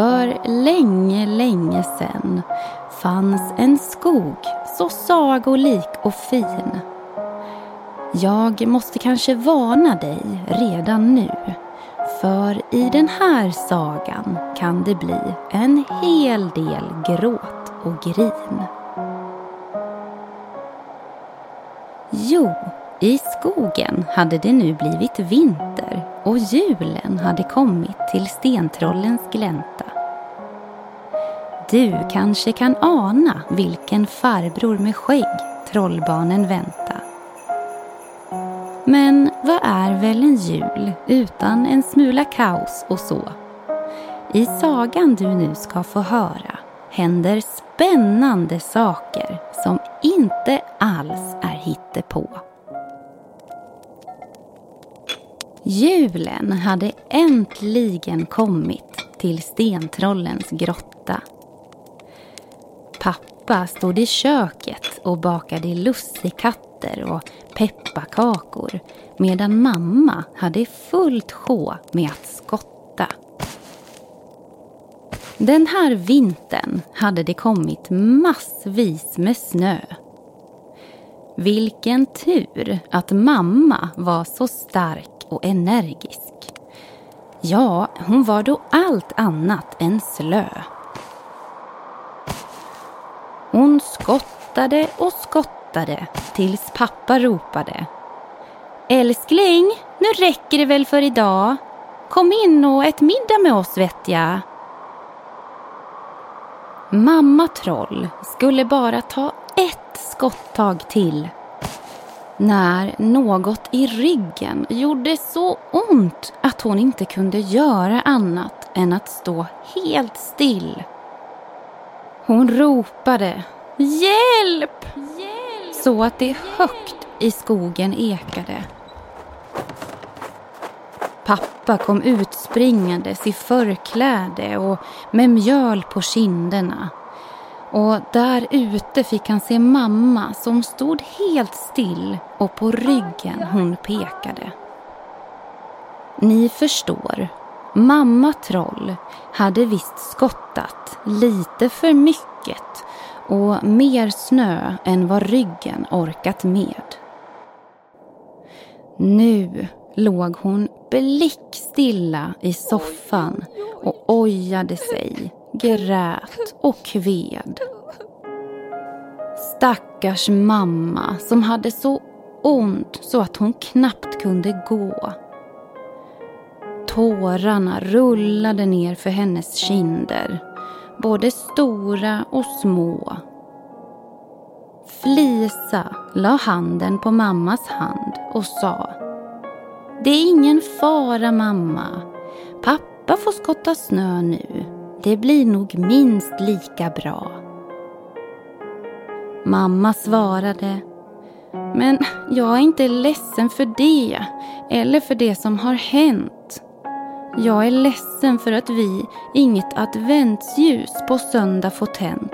För länge, länge sen fanns en skog så sagolik och fin. Jag måste kanske varna dig redan nu. För i den här sagan kan det bli en hel del gråt och grin. Jo, i skogen hade det nu blivit vinter och julen hade kommit till stentrollens glänta. Du kanske kan ana vilken farbror med skägg trollbarnen vänta. Men vad är väl en jul utan en smula kaos och så? I sagan du nu ska få höra händer spännande saker som inte alls är hittepå. Julen hade äntligen kommit till stentrollens grotta. Pappa stod i köket och bakade lussekatter och pepparkakor medan mamma hade fullt sjå med att skotta. Den här vintern hade det kommit massvis med snö. Vilken tur att mamma var så stark och energisk. Ja, hon var då allt annat än slö. Hon skottade och skottade tills pappa ropade. Älskling, nu räcker det väl för idag. Kom in och ät middag med oss vet jag. Mamma Troll skulle bara ta ett skottag till när något i ryggen gjorde så ont att hon inte kunde göra annat än att stå helt still. Hon ropade Hjälp! Hjälp! Så att det högt i skogen ekade. Pappa kom utspringandes i förkläde och med mjöl på kinderna och där ute fick han se mamma som stod helt still och på ryggen hon pekade. Ni förstår, mamma Troll hade visst skottat lite för mycket och mer snö än vad ryggen orkat med. Nu låg hon blickstilla i soffan och ojade sig grät och kved. Stackars mamma som hade så ont så att hon knappt kunde gå. Tårarna rullade ner för hennes kinder, både stora och små. Flisa la handen på mammas hand och sa Det är ingen fara mamma. Pappa får skotta snö nu. Det blir nog minst lika bra. Mamma svarade Men jag är inte ledsen för det eller för det som har hänt. Jag är ledsen för att vi inget adventsljus på söndag får tänt.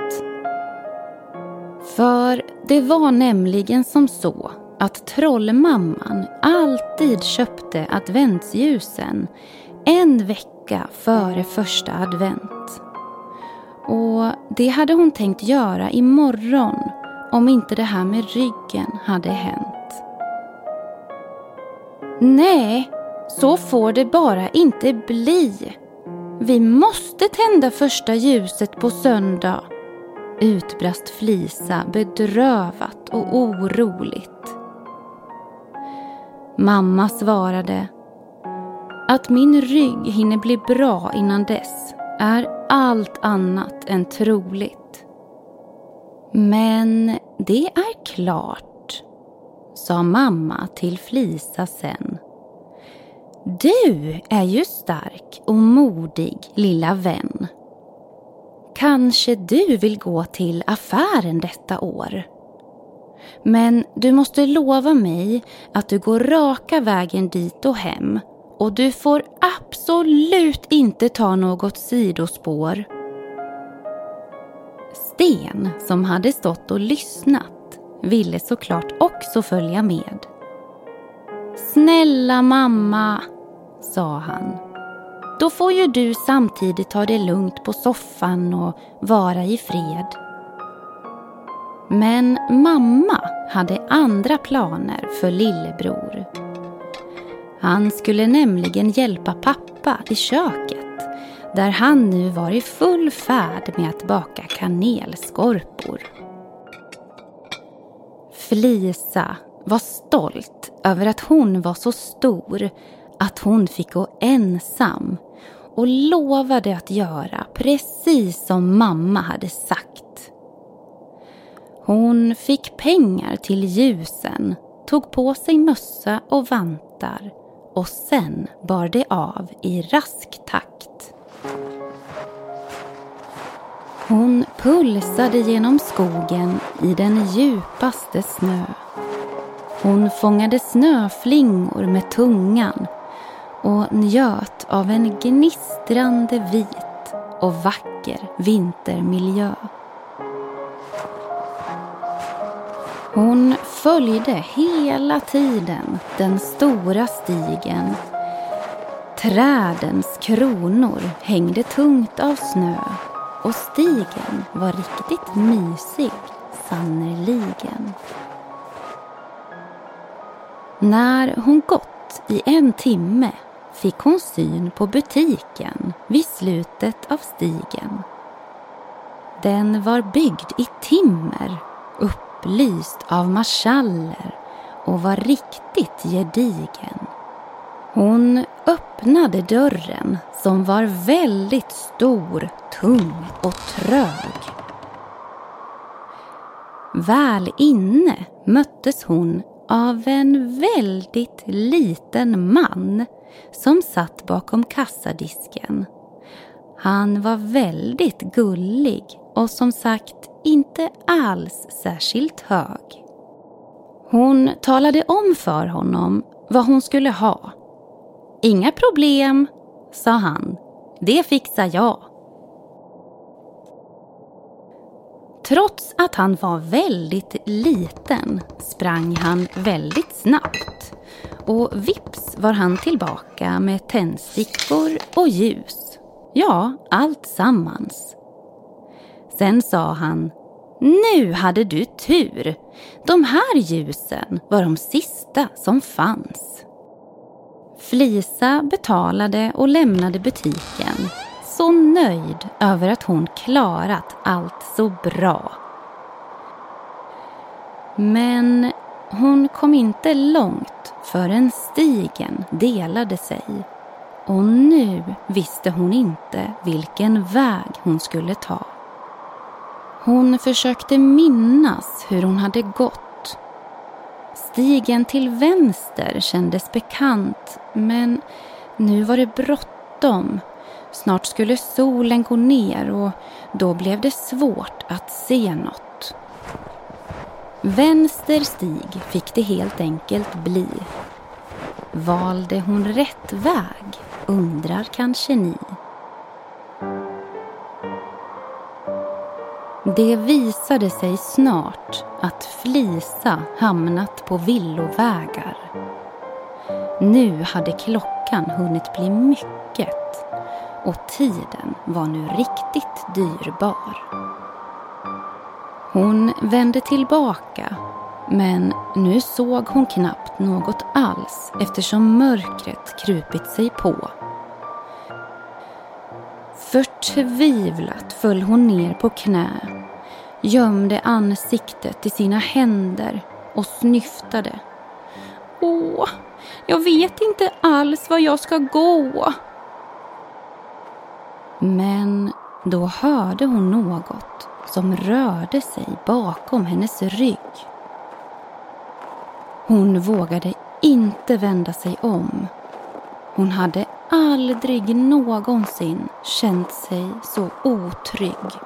För det var nämligen som så att trollmamman alltid köpte adventsljusen en vecka före första advent. Och det hade hon tänkt göra imorgon om inte det här med ryggen hade hänt. Nej, så får det bara inte bli. Vi måste tända första ljuset på söndag, utbrast Flisa bedrövat och oroligt. Mamma svarade att min rygg hinner bli bra innan dess är allt annat än troligt. Men det är klart, sa mamma till Flisa sen. Du är ju stark och modig, lilla vän. Kanske du vill gå till affären detta år? Men du måste lova mig att du går raka vägen dit och hem och du får absolut inte ta något sidospår. Sten, som hade stått och lyssnat, ville såklart också följa med. Snälla mamma, sa han. Då får ju du samtidigt ta det lugnt på soffan och vara i fred. Men mamma hade andra planer för lillebror. Han skulle nämligen hjälpa pappa i köket där han nu var i full färd med att baka kanelskorpor. Flisa var stolt över att hon var så stor att hon fick gå ensam och lovade att göra precis som mamma hade sagt. Hon fick pengar till ljusen, tog på sig mössa och vantar och sen bar det av i rask takt. Hon pulsade genom skogen i den djupaste snö. Hon fångade snöflingor med tungan och njöt av en gnistrande vit och vacker vintermiljö. Hon följde hela tiden den stora stigen. Trädens kronor hängde tungt av snö och stigen var riktigt mysig, sannerligen. När hon gått i en timme fick hon syn på butiken vid slutet av stigen. Den var byggd i timmer, upplyst av marschaller och var riktigt gedigen. Hon öppnade dörren som var väldigt stor, tung och trög. Väl inne möttes hon av en väldigt liten man som satt bakom kassadisken. Han var väldigt gullig och som sagt inte alls särskilt hög. Hon talade om för honom vad hon skulle ha. Inga problem, sa han. Det fixar jag. Trots att han var väldigt liten sprang han väldigt snabbt och vips var han tillbaka med tändstickor och ljus. Ja, allt sammans. Sen sa han Nu hade du tur. De här ljusen var de sista som fanns. Flisa betalade och lämnade butiken så nöjd över att hon klarat allt så bra. Men hon kom inte långt förrän stigen delade sig och nu visste hon inte vilken väg hon skulle ta. Hon försökte minnas hur hon hade gått. Stigen till vänster kändes bekant men nu var det bråttom. Snart skulle solen gå ner och då blev det svårt att se något. Vänster stig fick det helt enkelt bli. Valde hon rätt väg, undrar kanske ni? Det visade sig snart att Flisa hamnat på villovägar. Nu hade klockan hunnit bli mycket och tiden var nu riktigt dyrbar. Hon vände tillbaka men nu såg hon knappt något alls eftersom mörkret krupit sig på. Förtvivlat föll hon ner på knä, gömde ansiktet i sina händer och snyftade. Åh, jag vet inte alls var jag ska gå. Men då hörde hon något som rörde sig bakom hennes rygg. Hon vågade inte vända sig om. Hon hade aldrig någonsin känt sig så otrygg.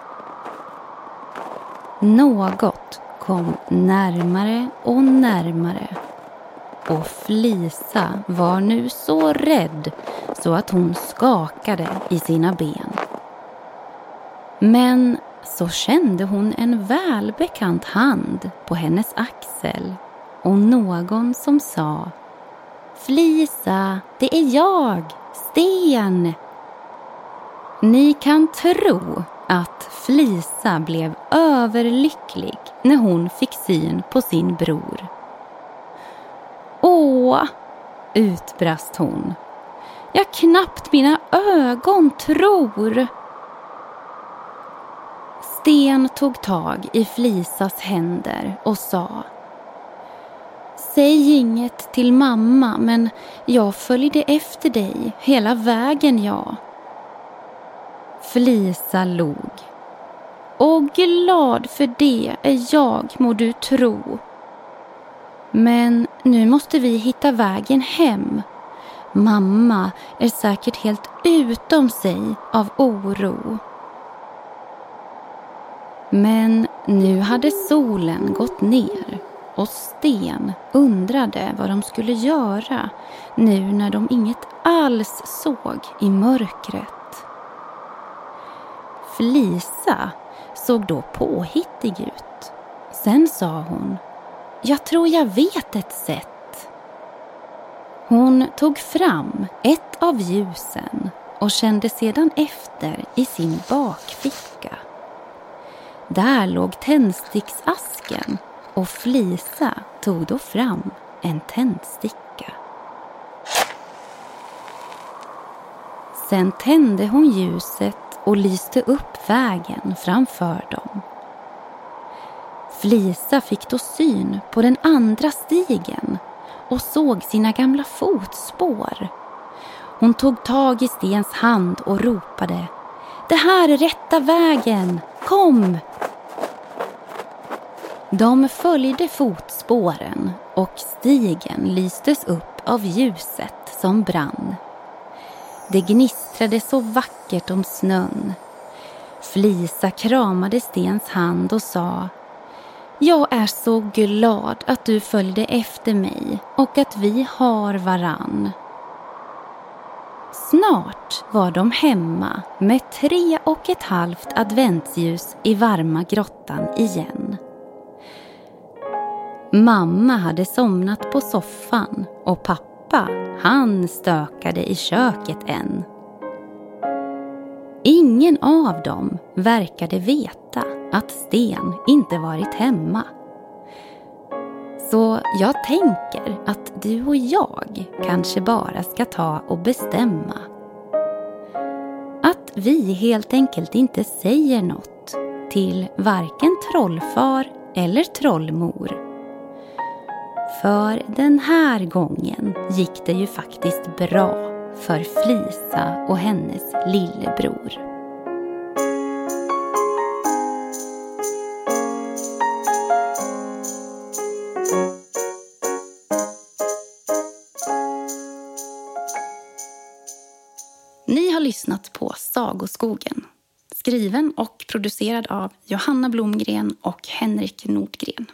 Något kom närmare och närmare och Flisa var nu så rädd så att hon skakade i sina ben. Men så kände hon en välbekant hand på hennes axel och någon som sa Flisa, det är jag, Sten. Ni kan tro att Flisa blev överlycklig när hon fick syn på sin bror. Åh, utbrast hon. Jag knappt mina ögon tror. Sten tog tag i Flisas händer och sa Säg inget till mamma, men jag följde efter dig hela vägen, jag. Flisa log. Och glad för det är jag, må du tro. Men nu måste vi hitta vägen hem. Mamma är säkert helt utom sig av oro. Men nu hade solen gått ner och Sten undrade vad de skulle göra nu när de inget alls såg i mörkret. Flisa såg då påhittig ut. Sen sa hon jag tror jag vet ett sätt. Hon tog fram ett av ljusen och kände sedan efter i sin bakficka. Där låg tändsticksasken och Flisa tog då fram en tändsticka. Sen tände hon ljuset och lyste upp vägen framför dem. Flisa fick då syn på den andra stigen och såg sina gamla fotspår. Hon tog tag i Stens hand och ropade Det här är rätta vägen! Kom! De följde fotspåren och stigen lystes upp av ljuset som brann. Det gnistrade så vackert om snön. Flisa kramade Stens hand och sa jag är så glad att du följde efter mig och att vi har varann. Snart var de hemma med tre och ett halvt adventsljus i varma grottan igen. Mamma hade somnat på soffan och pappa, han stökade i köket än. Ingen av dem verkade veta att Sten inte varit hemma. Så jag tänker att du och jag kanske bara ska ta och bestämma. Att vi helt enkelt inte säger något till varken trollfar eller trollmor för den här gången gick det ju faktiskt bra för Flisa och hennes lillebror. Sagoskogen. Skriven och producerad av Johanna Blomgren och Henrik Nordgren.